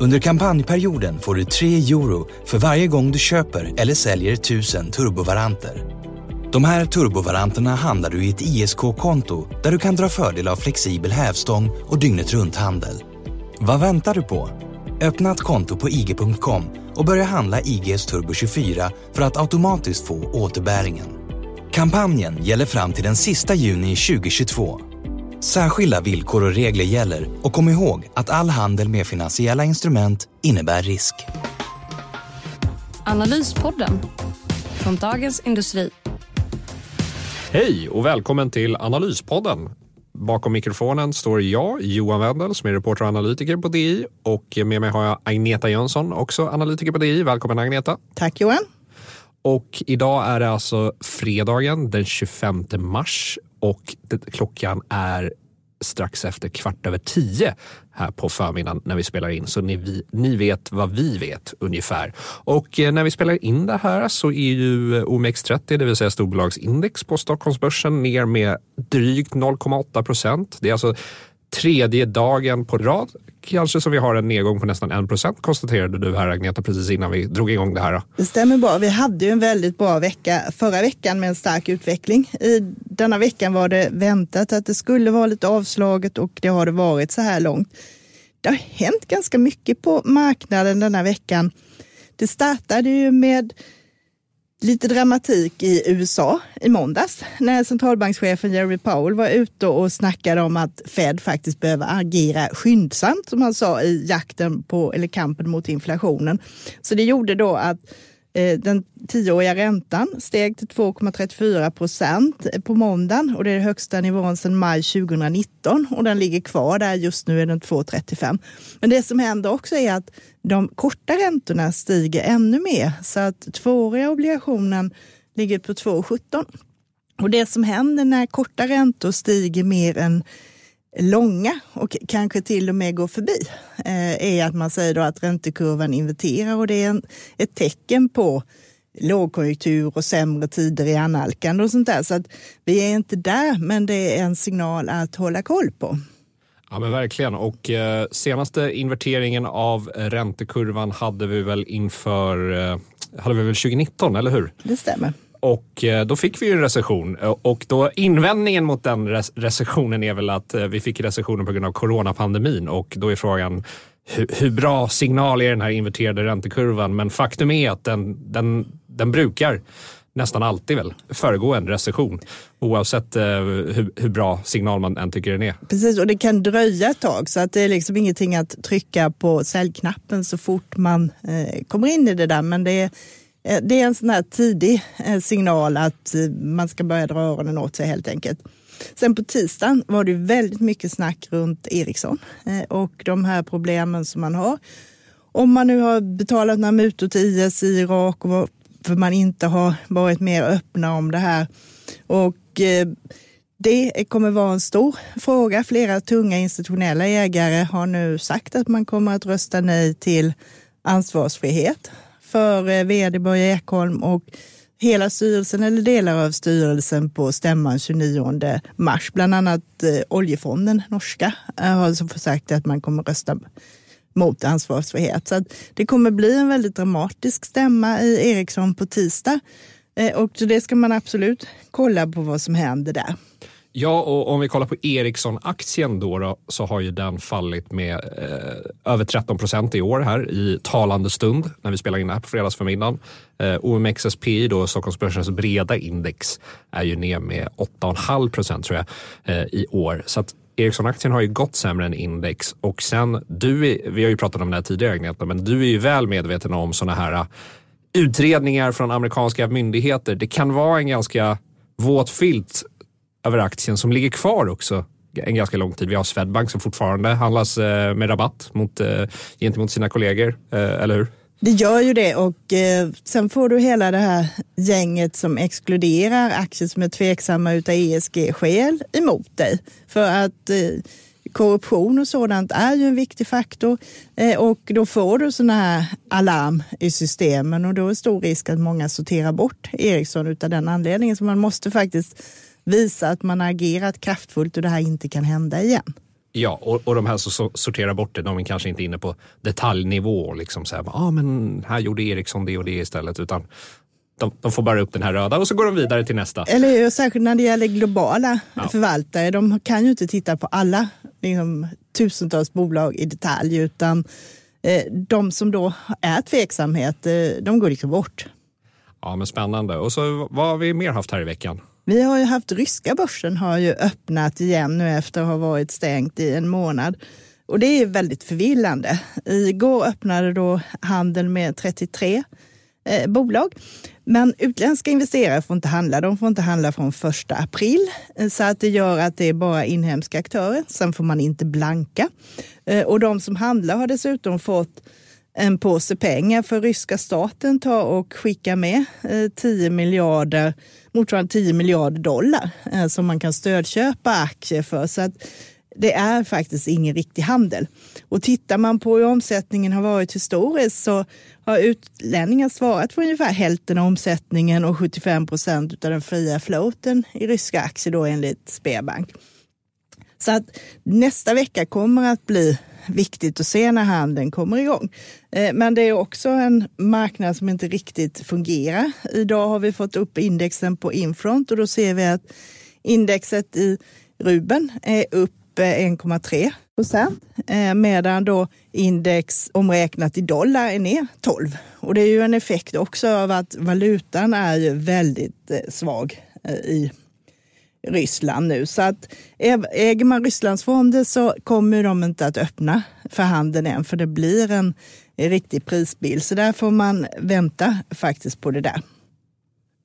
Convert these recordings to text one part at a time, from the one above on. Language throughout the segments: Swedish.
Under kampanjperioden får du 3 euro för varje gång du köper eller säljer 1000 turbovaranter. De här turbovaranterna handlar du i ett ISK-konto där du kan dra fördel av flexibel hävstång och dygnet runt-handel. Vad väntar du på? Öppna ett konto på IG.com och börja handla IGs Turbo 24 för att automatiskt få återbäringen. Kampanjen gäller fram till den sista juni 2022. Särskilda villkor och regler gäller och kom ihåg att all handel med finansiella instrument innebär risk. Analyspodden från Dagens Industri. Hej och välkommen till Analyspodden. Bakom mikrofonen står jag, Johan Wendel, som är reporter och analytiker på DI och med mig har jag Agneta Jönsson, också analytiker på DI. Välkommen Agneta. Tack Johan. Och idag är det alltså fredagen den 25 mars och det, klockan är strax efter kvart över tio här på förmiddagen när vi spelar in. Så ni, vi, ni vet vad vi vet ungefär. Och eh, när vi spelar in det här så är ju eh, OMX30, det vill säga storbolagsindex på Stockholmsbörsen, ner med drygt 0,8 procent. Det är alltså tredje dagen på rad kanske som vi har en nedgång på nästan 1 procent konstaterade du här Agneta precis innan vi drog igång det här. Det stämmer bra. Vi hade ju en väldigt bra vecka förra veckan med en stark utveckling. I denna veckan var det väntat att det skulle vara lite avslaget och det har det varit så här långt. Det har hänt ganska mycket på marknaden denna veckan. Det startade ju med lite dramatik i USA i måndags när centralbankschefen Jeremy Powell var ute och snackade om att Fed faktiskt behöver agera skyndsamt, som han sa, i jakten på, eller kampen mot inflationen. Så det gjorde då att Eh, den tioåriga räntan steg till 2,34 procent på måndagen och det är den högsta nivån sedan maj 2019 och den ligger kvar där. Just nu är den 2,35. Men det som händer också är att de korta räntorna stiger ännu mer så att tvååriga obligationen ligger på 2,17. Och det som händer när korta räntor stiger mer än långa och kanske till och med går förbi eh, är att man säger då att räntekurvan inverterar och det är en, ett tecken på lågkonjunktur och sämre tider i analkande och sånt där. Så att vi är inte där, men det är en signal att hålla koll på. Ja men verkligen och eh, senaste inverteringen av räntekurvan hade vi väl inför eh, hade vi väl 2019, eller hur? Det stämmer. Och eh, då fick vi ju en recession eh, och då invändningen mot den recessionen är väl att eh, vi fick recessionen på grund av coronapandemin och då är frågan hur, hur bra signal är den här inverterade räntekurvan? Men faktum är att den, den, den brukar nästan alltid väl föregå en recession oavsett eh, hur, hur, bra signal man än tycker den är. Precis, och det kan dröja ett tag så att det är liksom ingenting att trycka på säljknappen så fort man eh, kommer in i det där. Men det är Eh, det är en sån här tidig eh, signal att eh, man ska börja dra öronen åt sig helt enkelt. Sen på tisdagen var det väldigt mycket snack runt Ericsson och de här problemen som man har. Om man nu har betalat några mutor till IS i Irak och varför man inte har varit mer öppna om det här. Och det kommer vara en stor fråga. Flera tunga institutionella ägare har nu sagt att man kommer att rösta nej till ansvarsfrihet för eh, vd Börje Ekholm och hela styrelsen eller delar av styrelsen på stämman 29 mars. Bland annat eh, Oljefonden, norska, eh, har alltså sagt att man kommer rösta mot ansvarsfrihet. Så det kommer bli en väldigt dramatisk stämma i Ericsson på tisdag. Och det ska man absolut kolla på vad som händer där. Ja, och om vi kollar på Ericsson-aktien då, då, så har ju den fallit med eh, över 13 procent i år här i talande stund när vi spelar in det här på fredagsförmiddagen. Eh, OMXSPI, då, Stockholmsbörsens breda index, är ju ner med 8,5 procent tror jag eh, i år. Så att Ericsson-aktien har ju gått sämre än index och sen du, är, vi har ju pratat om det här tidigare Agneta, men du är ju väl medveten om sådana här eh, utredningar från amerikanska myndigheter. Det kan vara en ganska våt filt över aktien som ligger kvar också en ganska lång tid. Vi har Swedbank som fortfarande handlas eh, med rabatt mot, eh, gentemot sina kollegor, eh, eller hur? Det gör ju det och sen får du hela det här gänget som exkluderar aktier som är tveksamma utav ESG-skäl emot dig. För att korruption och sådant är ju en viktig faktor och då får du sådana här alarm i systemen och då är stor risk att många sorterar bort Ericsson utav den anledningen. Så man måste faktiskt visa att man har agerat kraftfullt och det här inte kan hända igen. Ja, och, och de här som sorterar bort det, de är kanske inte inne på detaljnivå. Liksom så här, ah, men här gjorde Ericsson det och det istället. Utan de, de, får bara upp den här röda och så går de vidare till nästa. Eller hur? Särskilt när det gäller globala ja. förvaltare. De kan ju inte titta på alla liksom, tusentals bolag i detalj utan eh, de som då är tveksamhet, eh, de går liksom bort. Ja, men spännande. Och så vad har vi mer haft här i veckan? Vi har ju haft ryska börsen har ju öppnat igen nu efter att ha varit stängt i en månad. Och det är väldigt förvillande. Igår öppnade då handeln med 33 eh, bolag. Men utländska investerare får inte handla. De får inte handla från första april. Eh, så att det gör att det är bara inhemska aktörer. Sen får man inte blanka. Eh, och de som handlar har dessutom fått en påse pengar för ryska staten tar och skickar med eh, 10 miljarder motsvarande 10 miljarder dollar eh, som man kan stödköpa aktier för. Så att det är faktiskt ingen riktig handel. Och tittar man på hur omsättningen har varit historiskt så har utlänningar svarat för ungefär hälften av omsättningen och 75 procent av den fria floaten i ryska aktier då enligt Sberbank. Så att nästa vecka kommer att bli viktigt att se när handeln kommer igång. Eh, men det är också en marknad som inte riktigt fungerar. Idag har vi fått upp indexen på Infront och då ser vi att indexet i Ruben är upp eh, 1,3 procent eh, medan då index omräknat i dollar är ner 12. Och det är ju en effekt också av att valutan är ju väldigt svag i Ryssland nu. Så att äger man Rysslandsfonder så kommer de inte att öppna för handeln än, för det blir en riktig prisbild. Så där får man vänta faktiskt på det där.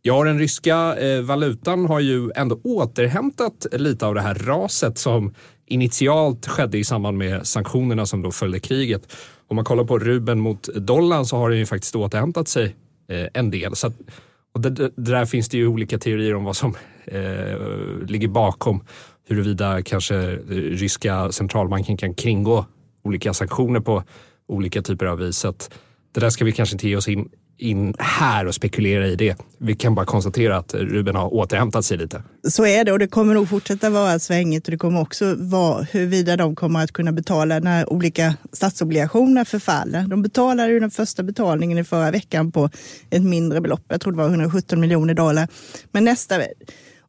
Ja, den ryska eh, valutan har ju ändå återhämtat lite av det här raset som initialt skedde i samband med sanktionerna som då följde kriget. Om man kollar på rubeln mot dollarn så har den ju faktiskt återhämtat sig eh, en del. Så att, och det, det, där finns det ju olika teorier om vad som eh, ligger bakom huruvida kanske eh, ryska centralbanken kan kringgå olika sanktioner på olika typer av vis. Så det där ska vi kanske inte ge oss in, in här och spekulera i det. Vi kan bara konstatera att Ruben har återhämtat sig lite. Så är det och det kommer nog fortsätta vara svängigt och det kommer också vara huruvida de kommer att kunna betala när olika statsobligationer förfaller. De betalade ju den första betalningen i förra veckan på ett mindre belopp. Jag tror det var 117 miljoner dollar. Men nästa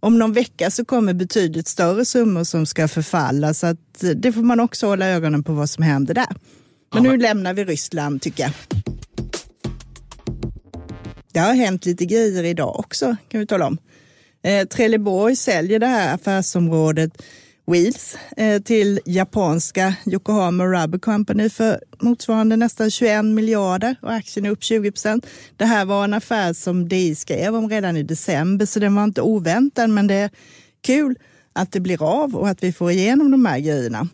om någon vecka så kommer betydligt större summor som ska förfalla så att det får man också hålla ögonen på vad som händer där. Men nu lämnar vi Ryssland tycker jag. Det har hänt lite grejer idag också kan vi tala om. Eh, Trelleborg säljer det här affärsområdet Wheels eh, till japanska Yokohama Rubber Company för motsvarande nästan 21 miljarder och aktien är upp 20 procent. Det här var en affär som DI skrev om redan i december så den var inte oväntad men det är kul att det blir av och att vi får igenom de här grejerna.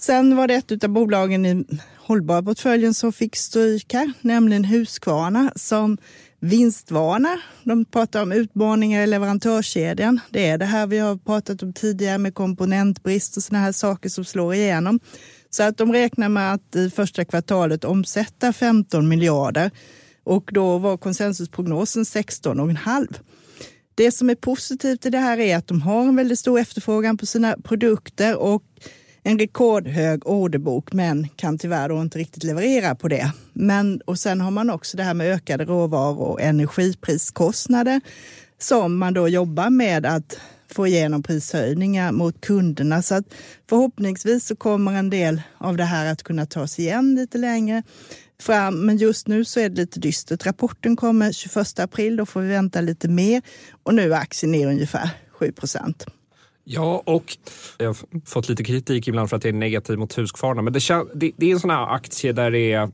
Sen var det ett av bolagen i hållbara portföljen som fick stryk här, nämligen Husqvarna som vinstvarna. De pratar om utmaningar i leverantörskedjan. Det är det här vi har pratat om tidigare med komponentbrist och sådana här saker som slår igenom. Så att de räknar med att i första kvartalet omsätta 15 miljarder och då var konsensusprognosen 16,5. Det som är positivt i det här är att de har en väldigt stor efterfrågan på sina produkter och en rekordhög orderbok men kan tyvärr inte riktigt leverera på det. Men, och sen har man också det här med ökade råvaror och energipriskostnader som man då jobbar med att få igenom prishöjningar mot kunderna. Så att förhoppningsvis så kommer en del av det här att kunna tas igen lite längre fram. Men just nu så är det lite dystert. Rapporten kommer 21 april, då får vi vänta lite mer. Och nu är aktien ner ungefär 7 procent. Ja, och jag har fått lite kritik ibland för att det är negativ mot Husqvarna. Men det, det, det är en sån här aktie där det är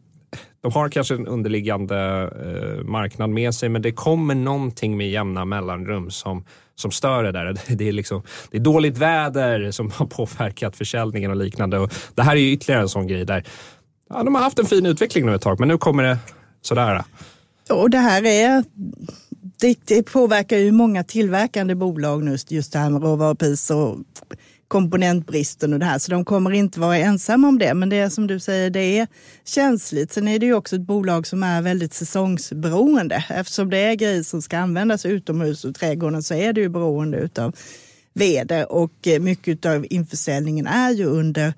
de har kanske en underliggande eh, marknad med sig, men det kommer någonting med jämna mellanrum som, som stör det där. Det är, liksom, det är dåligt väder som har påverkat försäljningen och liknande. Och det här är ytterligare en sån grej där Ja, de har haft en fin utveckling nu ett tag, men nu kommer det sådär. Och det här är det, det påverkar ju många tillverkande bolag nu, just det här med råvarupriser och komponentbristen och det här. Så de kommer inte vara ensamma om det. Men det är som du säger, det är känsligt. Sen är det ju också ett bolag som är väldigt säsongsberoende. Eftersom det är grejer som ska användas utomhus och trädgården så är det ju beroende av väder och mycket av införsäljningen är ju under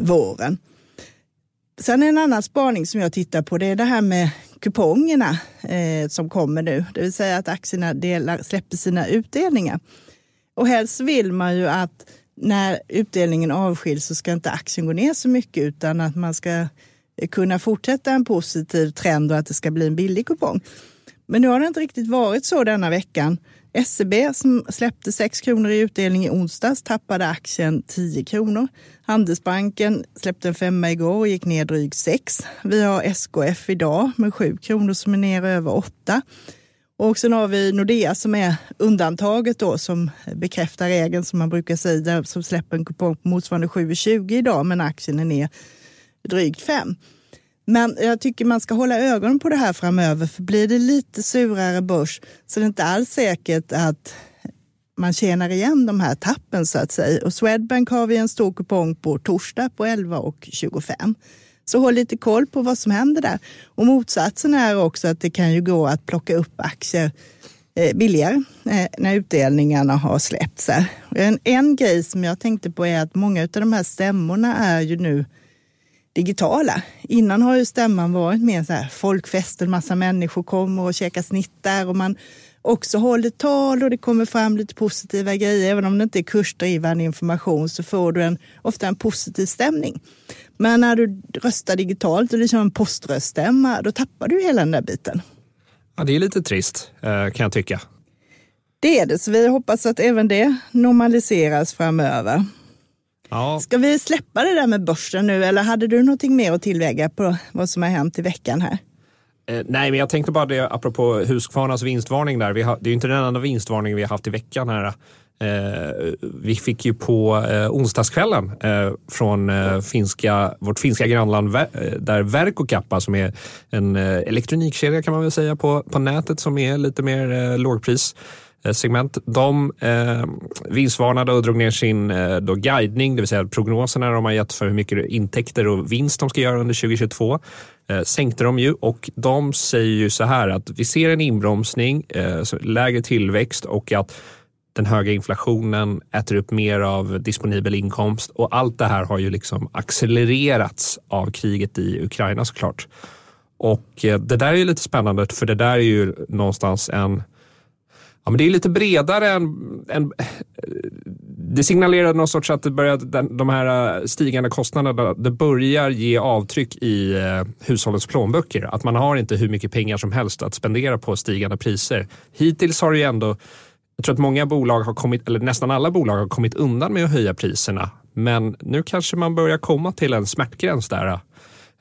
våren. Sen en annan spaning som jag tittar på det är det här med kupongerna eh, som kommer nu. Det vill säga att aktierna delar, släpper sina utdelningar. Och helst vill man ju att när utdelningen avskiljs så ska inte aktien gå ner så mycket utan att man ska kunna fortsätta en positiv trend och att det ska bli en billig kupong. Men nu har det inte riktigt varit så denna veckan. SEB som släppte 6 kronor i utdelning i onsdags tappade aktien 10 kronor. Handelsbanken släppte en femma igår och gick ner drygt 6. Vi har SKF idag med 7 kronor som är ner över 8. Och sen har vi Nordea som är undantaget då som bekräftar regeln som man brukar säga som släpper en kupong på motsvarande 7,20 idag men aktien är ner drygt 5. Men jag tycker man ska hålla ögonen på det här framöver för blir det lite surare börs så är det inte alls säkert att man tjänar igen de här tappen så att säga. Och Swedbank har vi en stor kupong på torsdag på 11,25. Så håll lite koll på vad som händer där. Och motsatsen är också att det kan ju gå att plocka upp aktier eh, billigare eh, när utdelningarna har släppts. En, en grej som jag tänkte på är att många av de här stämmorna är ju nu digitala. Innan har ju stämman varit mer så här folkfest, en massa människor kommer och käkar snittar och man också håller tal och det kommer fram lite positiva grejer. Även om det inte är kursdrivande information så får du en, ofta en positiv stämning. Men när du röstar digitalt och det kör en poströststämma, då tappar du hela den där biten. Ja, det är lite trist eh, kan jag tycka. Det är det, så vi hoppas att även det normaliseras framöver. Ja. Ska vi släppa det där med börsen nu eller hade du någonting mer att tillägga på vad som har hänt i veckan här? Eh, nej, men jag tänkte bara det apropå Husqvarnas vinstvarning där. Har, det är ju inte den enda vinstvarningen vi har haft i veckan här. Eh, vi fick ju på eh, onsdagskvällen eh, från eh, finska, vårt finska grannland eh, där Verkokappa som är en elektronikkedja kan man väl säga på, på nätet som är lite mer lågpris Eh, segment. De eh, vinstvarnade och drog ner sin eh, då guidning, det vill säga prognoserna de har gett för hur mycket intäkter och vinst de ska göra under 2022. Eh, sänkte de ju och de säger ju så här att vi ser en inbromsning, eh, lägre tillväxt och att den höga inflationen äter upp mer av disponibel inkomst och allt det här har ju liksom accelererats av kriget i Ukraina såklart. Och eh, det där är ju lite spännande för det där är ju någonstans en Ja, men det är lite bredare än, än eh, det signalerar någon sorts att det börjar, de här eh, stigande kostnaderna det börjar ge avtryck i eh, hushållens plånböcker. Att man har inte hur mycket pengar som helst att spendera på stigande priser. Hittills har det ju ändå jag tror att många bolag har kommit, eller nästan alla bolag har kommit undan med att höja priserna. Men nu kanske man börjar komma till en smärtgräns där.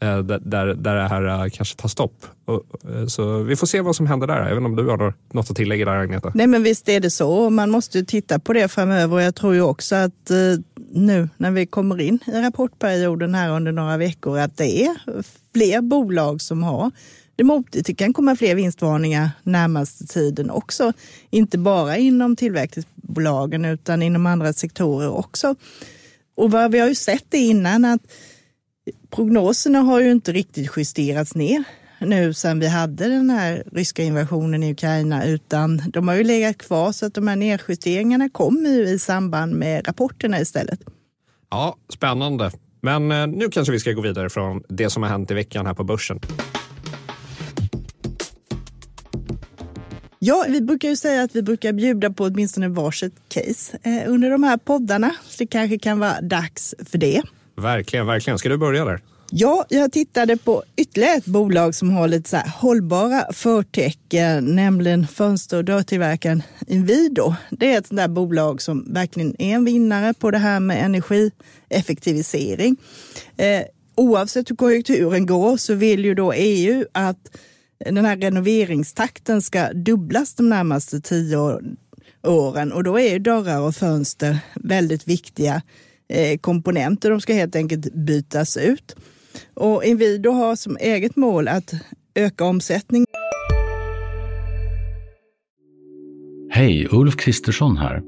Eh, där, där det här eh, kanske tar stopp. Eh, så vi får se vad som händer där, även om du har något att tillägga där Agneta. Nej men visst är det så. Man måste titta på det framöver. Jag tror ju också att nu när vi kommer in i rapportperioden här under några veckor att det är fler bolag som har det motigt. Det kan komma fler vinstvarningar närmaste tiden också. Inte bara inom tillverkningsbolagen utan inom andra sektorer också. Och vad vi har ju sett det innan att prognoserna har ju inte riktigt justerats ner nu sedan vi hade den här ryska invasionen i Ukraina, utan de har ju legat kvar så att de här nedjusteringarna kommer ju i samband med rapporterna istället. Ja, spännande. Men eh, nu kanske vi ska gå vidare från det som har hänt i veckan här på börsen. Ja, vi brukar ju säga att vi brukar bjuda på åtminstone varsitt case eh, under de här poddarna, så det kanske kan vara dags för det. Verkligen, verkligen. Ska du börja där? Ja, jag tittade på ytterligare ett bolag som har lite så hållbara förtecken, nämligen fönster och dörrtillverkaren Inwido. Det är ett sånt där bolag som verkligen är en vinnare på det här med energieffektivisering. Eh, oavsett hur konjunkturen går så vill ju då EU att den här renoveringstakten ska dubblas de närmaste tio åren och då är ju dörrar och fönster väldigt viktiga Eh, komponenter. De ska helt enkelt bytas ut. Och Inwido har som eget mål att öka omsättningen. Hej, Ulf Kristersson här.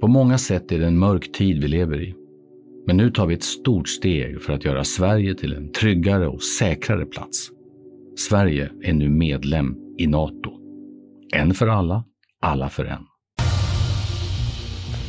På många sätt är det en mörk tid vi lever i. Men nu tar vi ett stort steg för att göra Sverige till en tryggare och säkrare plats. Sverige är nu medlem i Nato. En för alla, alla för en.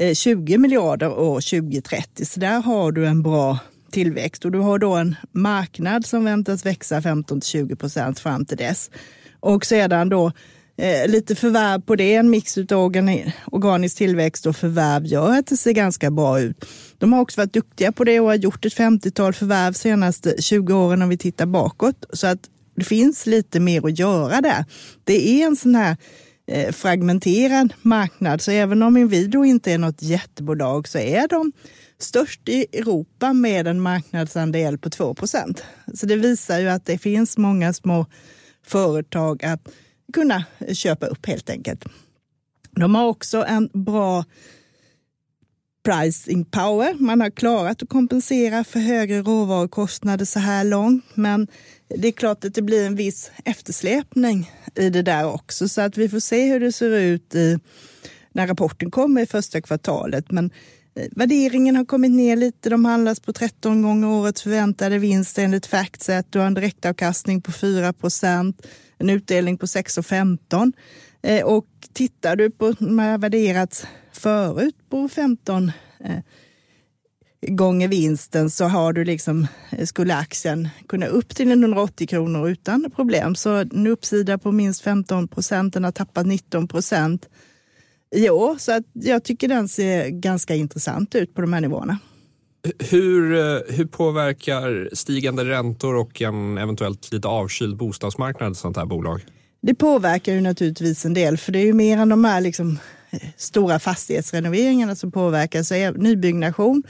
Eh, 20 miljarder år 2030. Så där har du en bra tillväxt och du har då en marknad som väntas växa 15 20 procent fram till dess. Och sedan då eh, lite förvärv på det, en mix av organisk tillväxt och förvärv gör att det ser ganska bra ut. De har också varit duktiga på det och har gjort ett 50-tal förvärv senaste 20 åren om vi tittar bakåt. Så att det finns lite mer att göra där. Det är en sån här Eh, fragmenterad marknad. Så även om Inwido inte är något jättebolag så är de störst i Europa med en marknadsandel på 2% Så det visar ju att det finns många små företag att kunna köpa upp helt enkelt. De har också en bra pricing power. Man har klarat att kompensera för högre råvarukostnader så här långt, men det är klart att det blir en viss eftersläpning i det där också, så att vi får se hur det ser ut i, när rapporten kommer i första kvartalet. Men eh, värderingen har kommit ner lite. De handlas på 13 gånger årets förväntade vinst enligt Factset. Du har en direktavkastning på 4 procent, en utdelning på 6,15. Eh, och tittar du på, de har värderats förut på 15 eh, gånger vinsten så har du liksom, eh, skulle aktien kunna upp till 180 kronor utan problem. Så en uppsida på minst 15 procent, den har tappat 19 procent i år. Så att jag tycker den ser ganska intressant ut på de här nivåerna. Hur, eh, hur påverkar stigande räntor och en eventuellt lite avkyld bostadsmarknad ett sånt här bolag? Det påverkar ju naturligtvis en del, för det är ju mer än de här liksom eh, stora fastighetsrenoveringarna som påverkar. Så nybyggnation,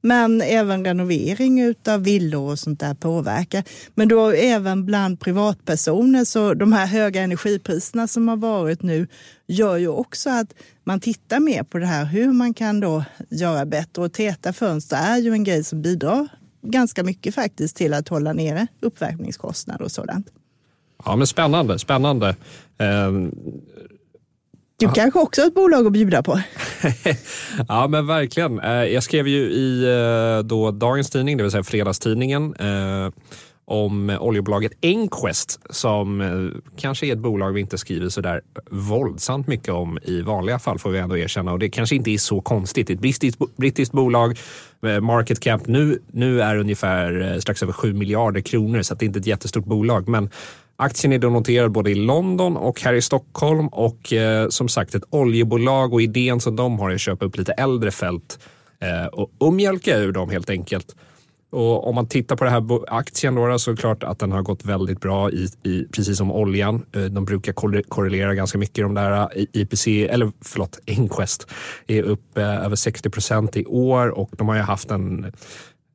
men även renovering av villor och sånt där påverkar. Men då även bland privatpersoner, så de här höga energipriserna som har varit nu gör ju också att man tittar mer på det här hur man kan då göra bättre. Och täta fönster är ju en grej som bidrar ganska mycket faktiskt till att hålla nere uppvärmningskostnader och sådant. Ja, men spännande, spännande. Ehm, du kanske också har ett bolag att bjuda på? ja, men verkligen. Eh, jag skrev ju i eh, då dagens tidning, det vill säga fredagstidningen, eh, om oljebolaget Enquest som kanske är ett bolag vi inte skriver så där våldsamt mycket om i vanliga fall får vi ändå erkänna och det kanske inte är så konstigt. Ett brittiskt, brittiskt bolag, market cap nu, nu är ungefär strax över 7 miljarder kronor så det är inte ett jättestort bolag men Aktien är då noterad både i London och här i Stockholm och eh, som sagt ett oljebolag och idén som de har är att köpa upp lite äldre fält eh, och, och mjölka ur dem helt enkelt. Och om man tittar på den här aktien då, så är det klart att den har gått väldigt bra, i, i, precis som oljan. Eh, de brukar korrelera ganska mycket. De där eh, IPC, eller förlåt, Inquest är upp eh, över 60 procent i år och de har ju haft en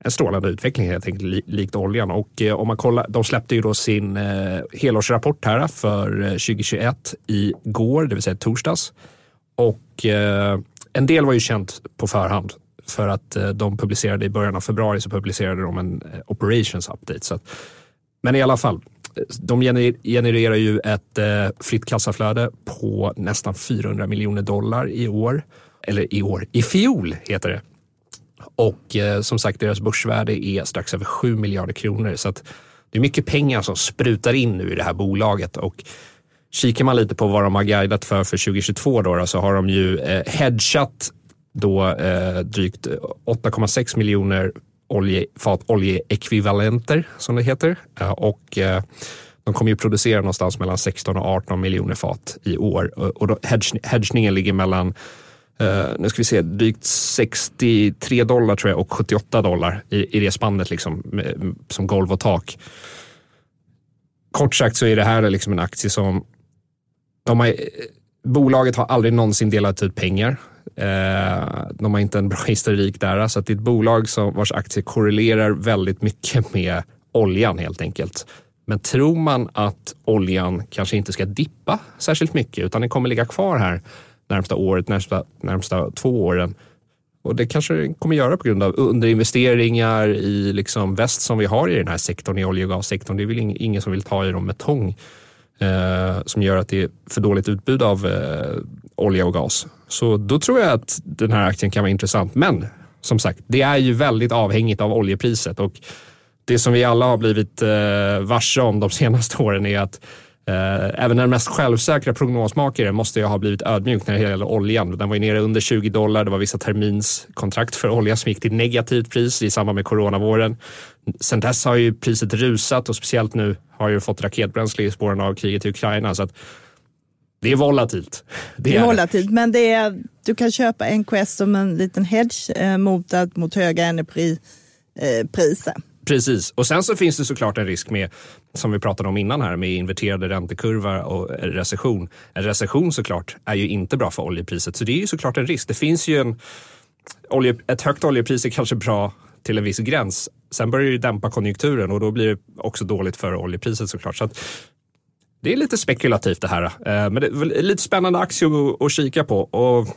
en strålande utveckling helt enkelt, likt oljan. Och eh, om man kollar, de släppte ju då sin eh, helårsrapport här för 2021 i går, det vill säga torsdags. Och eh, en del var ju känt på förhand för att eh, de publicerade i början av februari så publicerade de en eh, operations update. Så att, men i alla fall, de genererar ju ett eh, fritt kassaflöde på nästan 400 miljoner dollar i år. Eller i år, i fjol heter det. Och eh, som sagt, deras börsvärde är strax över 7 miljarder kronor. Så att det är mycket pengar som sprutar in nu i det här bolaget. Och kikar man lite på vad de har guidat för för 2022 då, då så har de ju eh, hedgat då eh, drygt 8,6 miljoner olje, fat oljeekvivalenter som det heter. Eh, och eh, de kommer ju producera någonstans mellan 16 och 18 miljoner fat i år. Och, och då, hedgningen ligger mellan Uh, nu ska vi se, drygt 63 dollar tror jag och 78 dollar i, i det spannet liksom, med, som golv och tak. Kort sagt så är det här liksom en aktie som de har, eh, bolaget har aldrig någonsin delat ut pengar. Uh, de har inte en bra historik där, så det är ett bolag som, vars aktie korrelerar väldigt mycket med oljan helt enkelt. Men tror man att oljan kanske inte ska dippa särskilt mycket utan den kommer ligga kvar här närmsta året, närmsta, närmsta två åren. Och det kanske den kommer göra på grund av underinvesteringar i liksom väst som vi har i den här sektorn, i olje och gassektorn. Det är väl ingen som vill ta i dem med tång eh, som gör att det är för dåligt utbud av eh, olja och gas. Så då tror jag att den här aktien kan vara intressant. Men som sagt, det är ju väldigt avhängigt av oljepriset och det som vi alla har blivit eh, varse om de senaste åren är att även den mest självsäkra prognosmakare måste ju ha blivit ödmjuk när det gäller oljan. Den var ju nere under 20 dollar. Det var vissa terminskontrakt för olja som gick till negativt pris i samband med coronavåren. Sen dess har ju priset rusat och speciellt nu har ju fått raketbränsle i spåren av kriget i Ukraina. Så det är volatilt. Det det är volatilt, men det är, du kan köpa NKS som en liten hedge eh, mot, mot höga energipriser. Precis, och sen så finns det såklart en risk med, som vi pratade om innan här, med inverterade räntekurvor och recession. En recession såklart är ju inte bra för oljepriset, så det är ju såklart en risk. Det finns ju en, olje, ett högt oljepris är kanske bra till en viss gräns. Sen börjar det dämpa konjunkturen och då blir det också dåligt för oljepriset såklart. Så att, det är lite spekulativt det här, eh, men det är lite spännande aktie att kika på. Och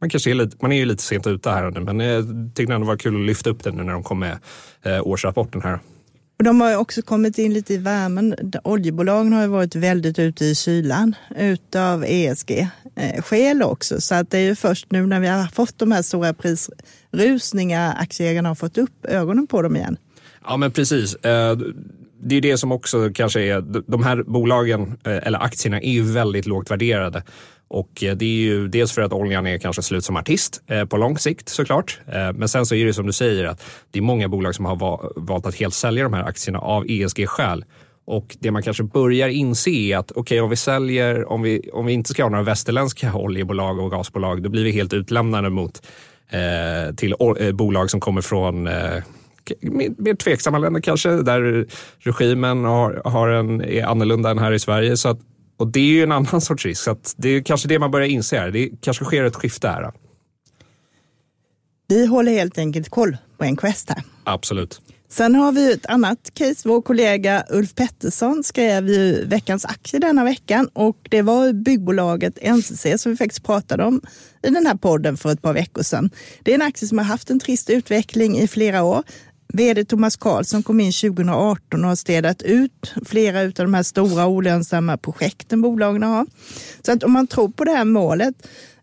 man, kanske är lite, man är ju lite sent ute här nu, men jag tyckte ändå det var kul att lyfta upp det nu när de kom med eh, årsrapporten här. Och de har också kommit in lite i värmen. Oljebolagen har ju varit väldigt ute i kylan utav ESG-skäl också. Så att det är ju först nu när vi har fått de här stora prisrusningarna aktieägarna har fått upp ögonen på dem igen. Ja men precis. Eh, det är det som också kanske är, de här bolagen eh, eller aktierna är ju väldigt lågt värderade. Och eh, det är ju dels för att oljan är kanske slut som artist eh, på lång sikt såklart. Eh, men sen så är det som du säger att det är många bolag som har valt att helt sälja de här aktierna av ESG-skäl. Och det man kanske börjar inse är att okej, okay, om vi säljer, om vi, om vi inte ska ha några västerländska oljebolag och gasbolag, då blir vi helt utlämnade mot eh, till eh, bolag som kommer från eh, mer tveksamma länder kanske, där regimen har, har en, är annorlunda än här i Sverige. Så att och det är ju en annan sorts risk. Så det är kanske det man börjar inse här. Det kanske sker ett skifte här. Vi håller helt enkelt koll på en quest här. Absolut. Sen har vi ett annat case. Vår kollega Ulf Pettersson skrev ju veckans aktie denna veckan och det var byggbolaget NCC som vi faktiskt pratade om i den här podden för ett par veckor sedan. Det är en aktie som har haft en trist utveckling i flera år. Vd Thomas Karlsson kom in 2018 och har städat ut flera av de här stora olönsamma projekten bolagen har. Så att om man tror på det här målet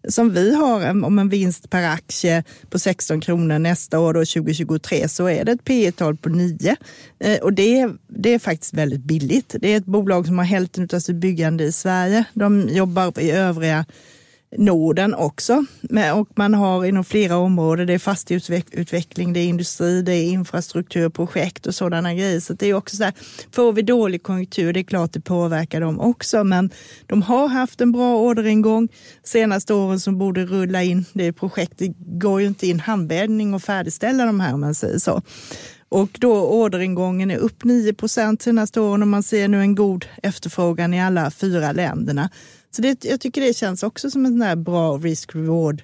som vi har om en vinst per aktie på 16 kronor nästa år, då 2023, så är det ett P tal på 9. Eh, och det är, det är faktiskt väldigt billigt. Det är ett bolag som har hälften av sitt byggande i Sverige. De jobbar i övriga Norden också. Och man har inom flera områden, det är fastighetsutveckling, det är industri, det är infrastrukturprojekt och sådana grejer. Så det är också så här, får vi dålig konjunktur, det är klart det påverkar dem också. Men de har haft en bra orderingång senaste åren som borde rulla in. Det projektet går ju inte in handbäddning och färdigställa de här om man säger så. Och då orderingången är upp 9 procent senaste åren och man ser nu en god efterfrågan i alla fyra länderna. Så det, jag tycker det känns också som en sån här bra risk-reward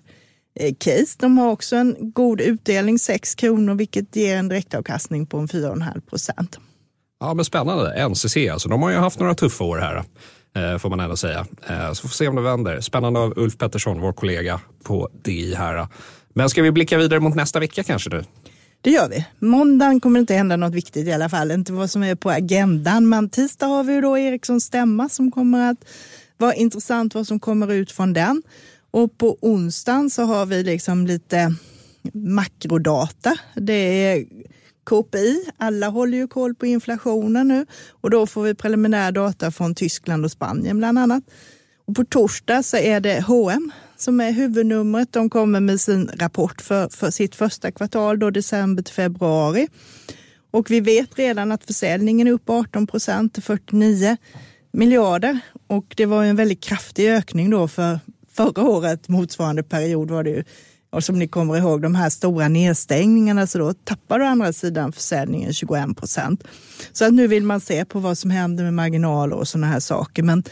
eh, case. De har också en god utdelning, 6 kronor, vilket ger en direktavkastning på en 4,5 procent. Ja, men spännande. NCC, alltså, de har ju haft några tuffa år här, eh, får man ändå säga. Eh, så får vi se om det vänder. Spännande av Ulf Pettersson, vår kollega på DI här. Men ska vi blicka vidare mot nästa vecka kanske nu? Det gör vi. Måndagen kommer det inte hända något viktigt i alla fall, inte vad som är på agendan. Men tisdag har vi ju då Ericssons stämma som kommer att vad intressant vad som kommer ut från den. Och på onsdagen så har vi liksom lite makrodata. Det är KPI, alla håller ju koll på inflationen nu och då får vi preliminär data från Tyskland och Spanien bland annat. Och på torsdag så är det H&M som är huvudnumret. De kommer med sin rapport för, för sitt första kvartal, då december till februari. Och vi vet redan att försäljningen är upp 18 procent till 49 miljarder och det var en väldigt kraftig ökning då för förra året, motsvarande period var det ju, och som ni kommer ihåg, de här stora nedstängningarna, så då tappar å andra sidan försäljningen 21 procent. Så att nu vill man se på vad som händer med marginaler och sådana här saker. Men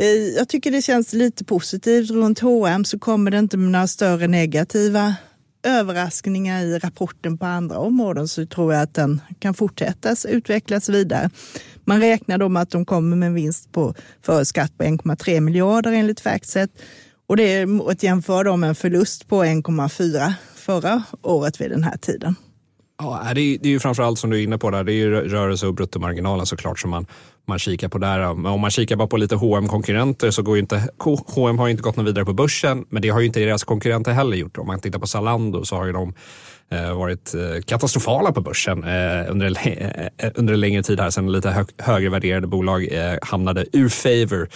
eh, jag tycker det känns lite positivt. Runt H&M så kommer det inte med några större negativa överraskningar i rapporten på andra områden så tror jag att den kan fortsätta utvecklas vidare. Man räknar då med att de kommer med en vinst på före skatt på 1,3 miljarder enligt Factset. Och det är att jämföra med en förlust på 1,4 förra året vid den här tiden. Ja, det är, det är ju framförallt som du är inne på där, det är ju rörelse och bruttomarginalen såklart som man, man kikar på där. Men om man kikar bara på lite hm konkurrenter så går ju inte, H&M har ju inte gått något vidare på börsen, men det har ju inte deras konkurrenter heller gjort. Om man tittar på Zalando så har ju de Eh, varit eh, katastrofala på börsen eh, under, en, under en längre tid här sen lite hög, högre värderade bolag hamnade ur favor.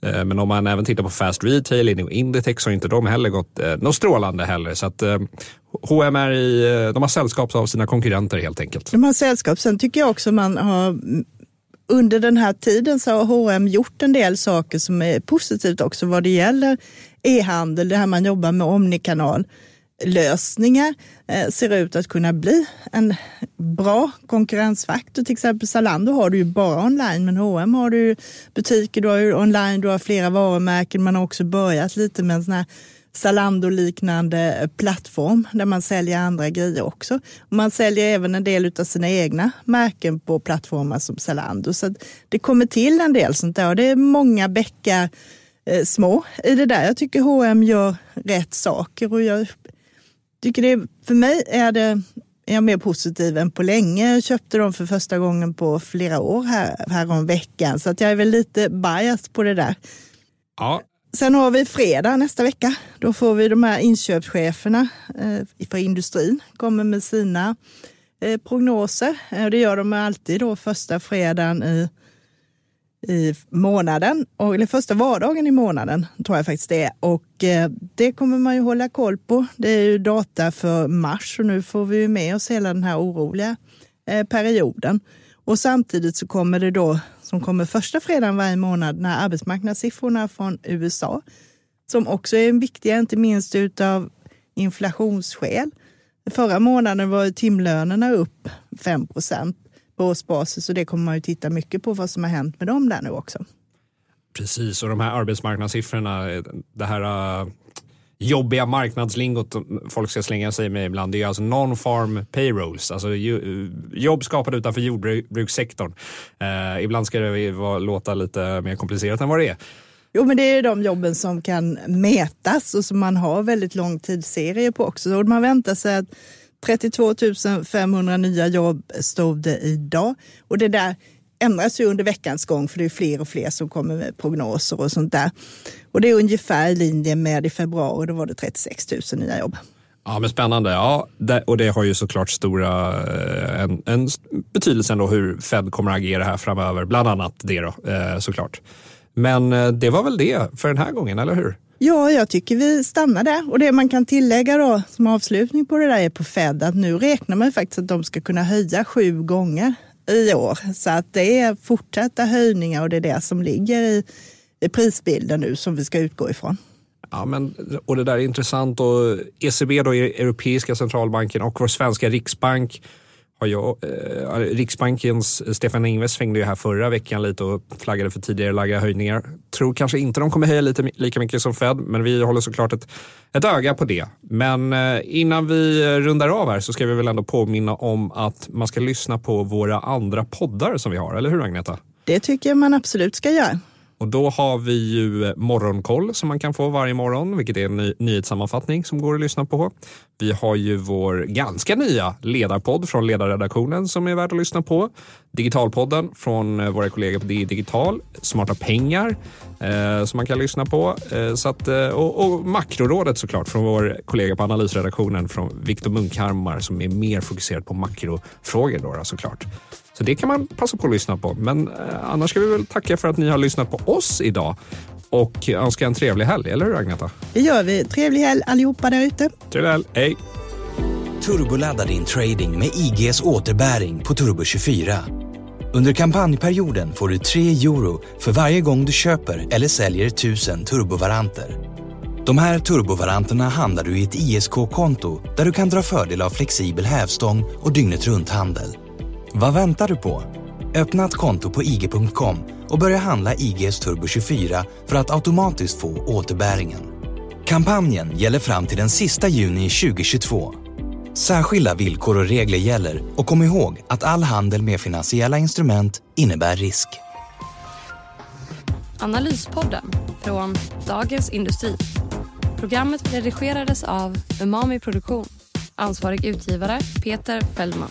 Men om man även tittar på Fast Retail, och Inditex har inte de heller gått något strålande heller. Så att H&M är i, de har sällskap av sina konkurrenter helt enkelt. De har sällskap. Sen tycker jag också man har mm, under den här tiden så har H&M gjort en del saker som är positivt också vad det gäller e-handel, det här man jobbar med omnikanal lösningar eh, ser ut att kunna bli en bra konkurrensfaktor. Till exempel Zalando har du ju bara online, men H&M har du butiker, du har ju online, du har flera varumärken. Man har också börjat lite med en sån här Zalando-liknande eh, plattform där man säljer andra grejer också. Man säljer även en del av sina egna märken på plattformar som Zalando. Så det kommer till en del sånt där och det är många bäckar eh, små i det där. Jag tycker H&M gör rätt saker och jag tycker det, för mig är det är jag mer positiv än på länge. Jag köpte dem för första gången på flera år här, här om veckan, så att jag är väl lite biased på det där. Ja. Sen har vi fredag nästa vecka. Då får vi de här inköpscheferna eh, för industrin kommer med sina eh, prognoser. Eh, det gör de alltid då första fredagen i i månaden, eller första vardagen i månaden tror jag faktiskt det är. Och eh, det kommer man ju hålla koll på. Det är ju data för mars och nu får vi ju med oss hela den här oroliga eh, perioden. Och samtidigt så kommer det då, som kommer första fredagen varje månad, när arbetsmarknadssiffrorna från USA, som också är viktiga, inte minst utav inflationsskäl. Förra månaden var timlönerna upp 5 procent på årsbasis och det kommer man ju titta mycket på vad som har hänt med dem där nu också. Precis, och de här arbetsmarknadssiffrorna, det här uh, jobbiga marknadslingot folk ska slänga sig med ibland, det är alltså non-farm payrolls, alltså jobb skapade utanför jordbrukssektorn. Uh, ibland ska det vara, låta lite mer komplicerat än vad det är. Jo, men det är de jobben som kan mätas och som man har väldigt lång tidsserie på också. Och man väntar sig att 32 500 nya jobb stod det idag. Och det där ändras ju under veckans gång för det är fler och fler som kommer med prognoser och sånt där. Och det är ungefär i linje med i februari, då var det 36 000 nya jobb. Ja, men spännande. Ja, och det har ju såklart stora eh, en, en betydelse ändå hur Fed kommer att agera här framöver. Bland annat det då, eh, såklart. Men eh, det var väl det för den här gången, eller hur? Ja, jag tycker vi stannar där. Och det man kan tillägga då som avslutning på det där är på Fed att nu räknar man faktiskt att de ska kunna höja sju gånger i år. Så att det är fortsatta höjningar och det är det som ligger i, i prisbilden nu som vi ska utgå ifrån. Ja, men, och det där är intressant. Och ECB, då, Europeiska centralbanken och vår svenska riksbank har jag, eh, Riksbankens eh, Stefan Ingves svängde ju här förra veckan lite och flaggade för tidigare lagda höjningar. Tror kanske inte de kommer höja lite, lika mycket som Fed, men vi håller såklart ett, ett öga på det. Men eh, innan vi rundar av här så ska vi väl ändå påminna om att man ska lyssna på våra andra poddar som vi har, eller hur Agneta? Det tycker jag man absolut ska göra. Och då har vi ju eh, Morgonkoll som man kan få varje morgon, vilket är en ny nyhetssammanfattning som går att lyssna på. Vi har ju vår ganska nya ledarpodd från ledarredaktionen som är värd att lyssna på. Digitalpodden från eh, våra kollegor på DI Digital. Smarta pengar eh, som man kan lyssna på. Eh, så att, eh, och, och Makrorådet såklart från vår kollega på analysredaktionen från Viktor Munkhammar som är mer fokuserad på makrofrågor då, då såklart. Så det kan man passa på att lyssna på. Men eh, annars ska vi väl tacka för att ni har lyssnat på oss idag och önska en trevlig helg, eller hur Agneta? Det gör vi. Trevlig helg allihopa där ute. Trevlig helg. Hej! Turboladda din trading med IGs återbäring på Turbo24. Under kampanjperioden får du 3 euro för varje gång du köper eller säljer 1000 turbovaranter. De här turbovaranterna handlar du i ett ISK-konto där du kan dra fördel av flexibel hävstång och dygnet runt-handel. Vad väntar du på? Öppna ett konto på ig.com och börja handla IGS Turbo 24 för att automatiskt få återbäringen. Kampanjen gäller fram till den sista juni 2022. Särskilda villkor och regler gäller och kom ihåg att all handel med finansiella instrument innebär risk. Analyspodden från Dagens Industri. Programmet redigerades av Umami Produktion. Ansvarig utgivare Peter Fellman.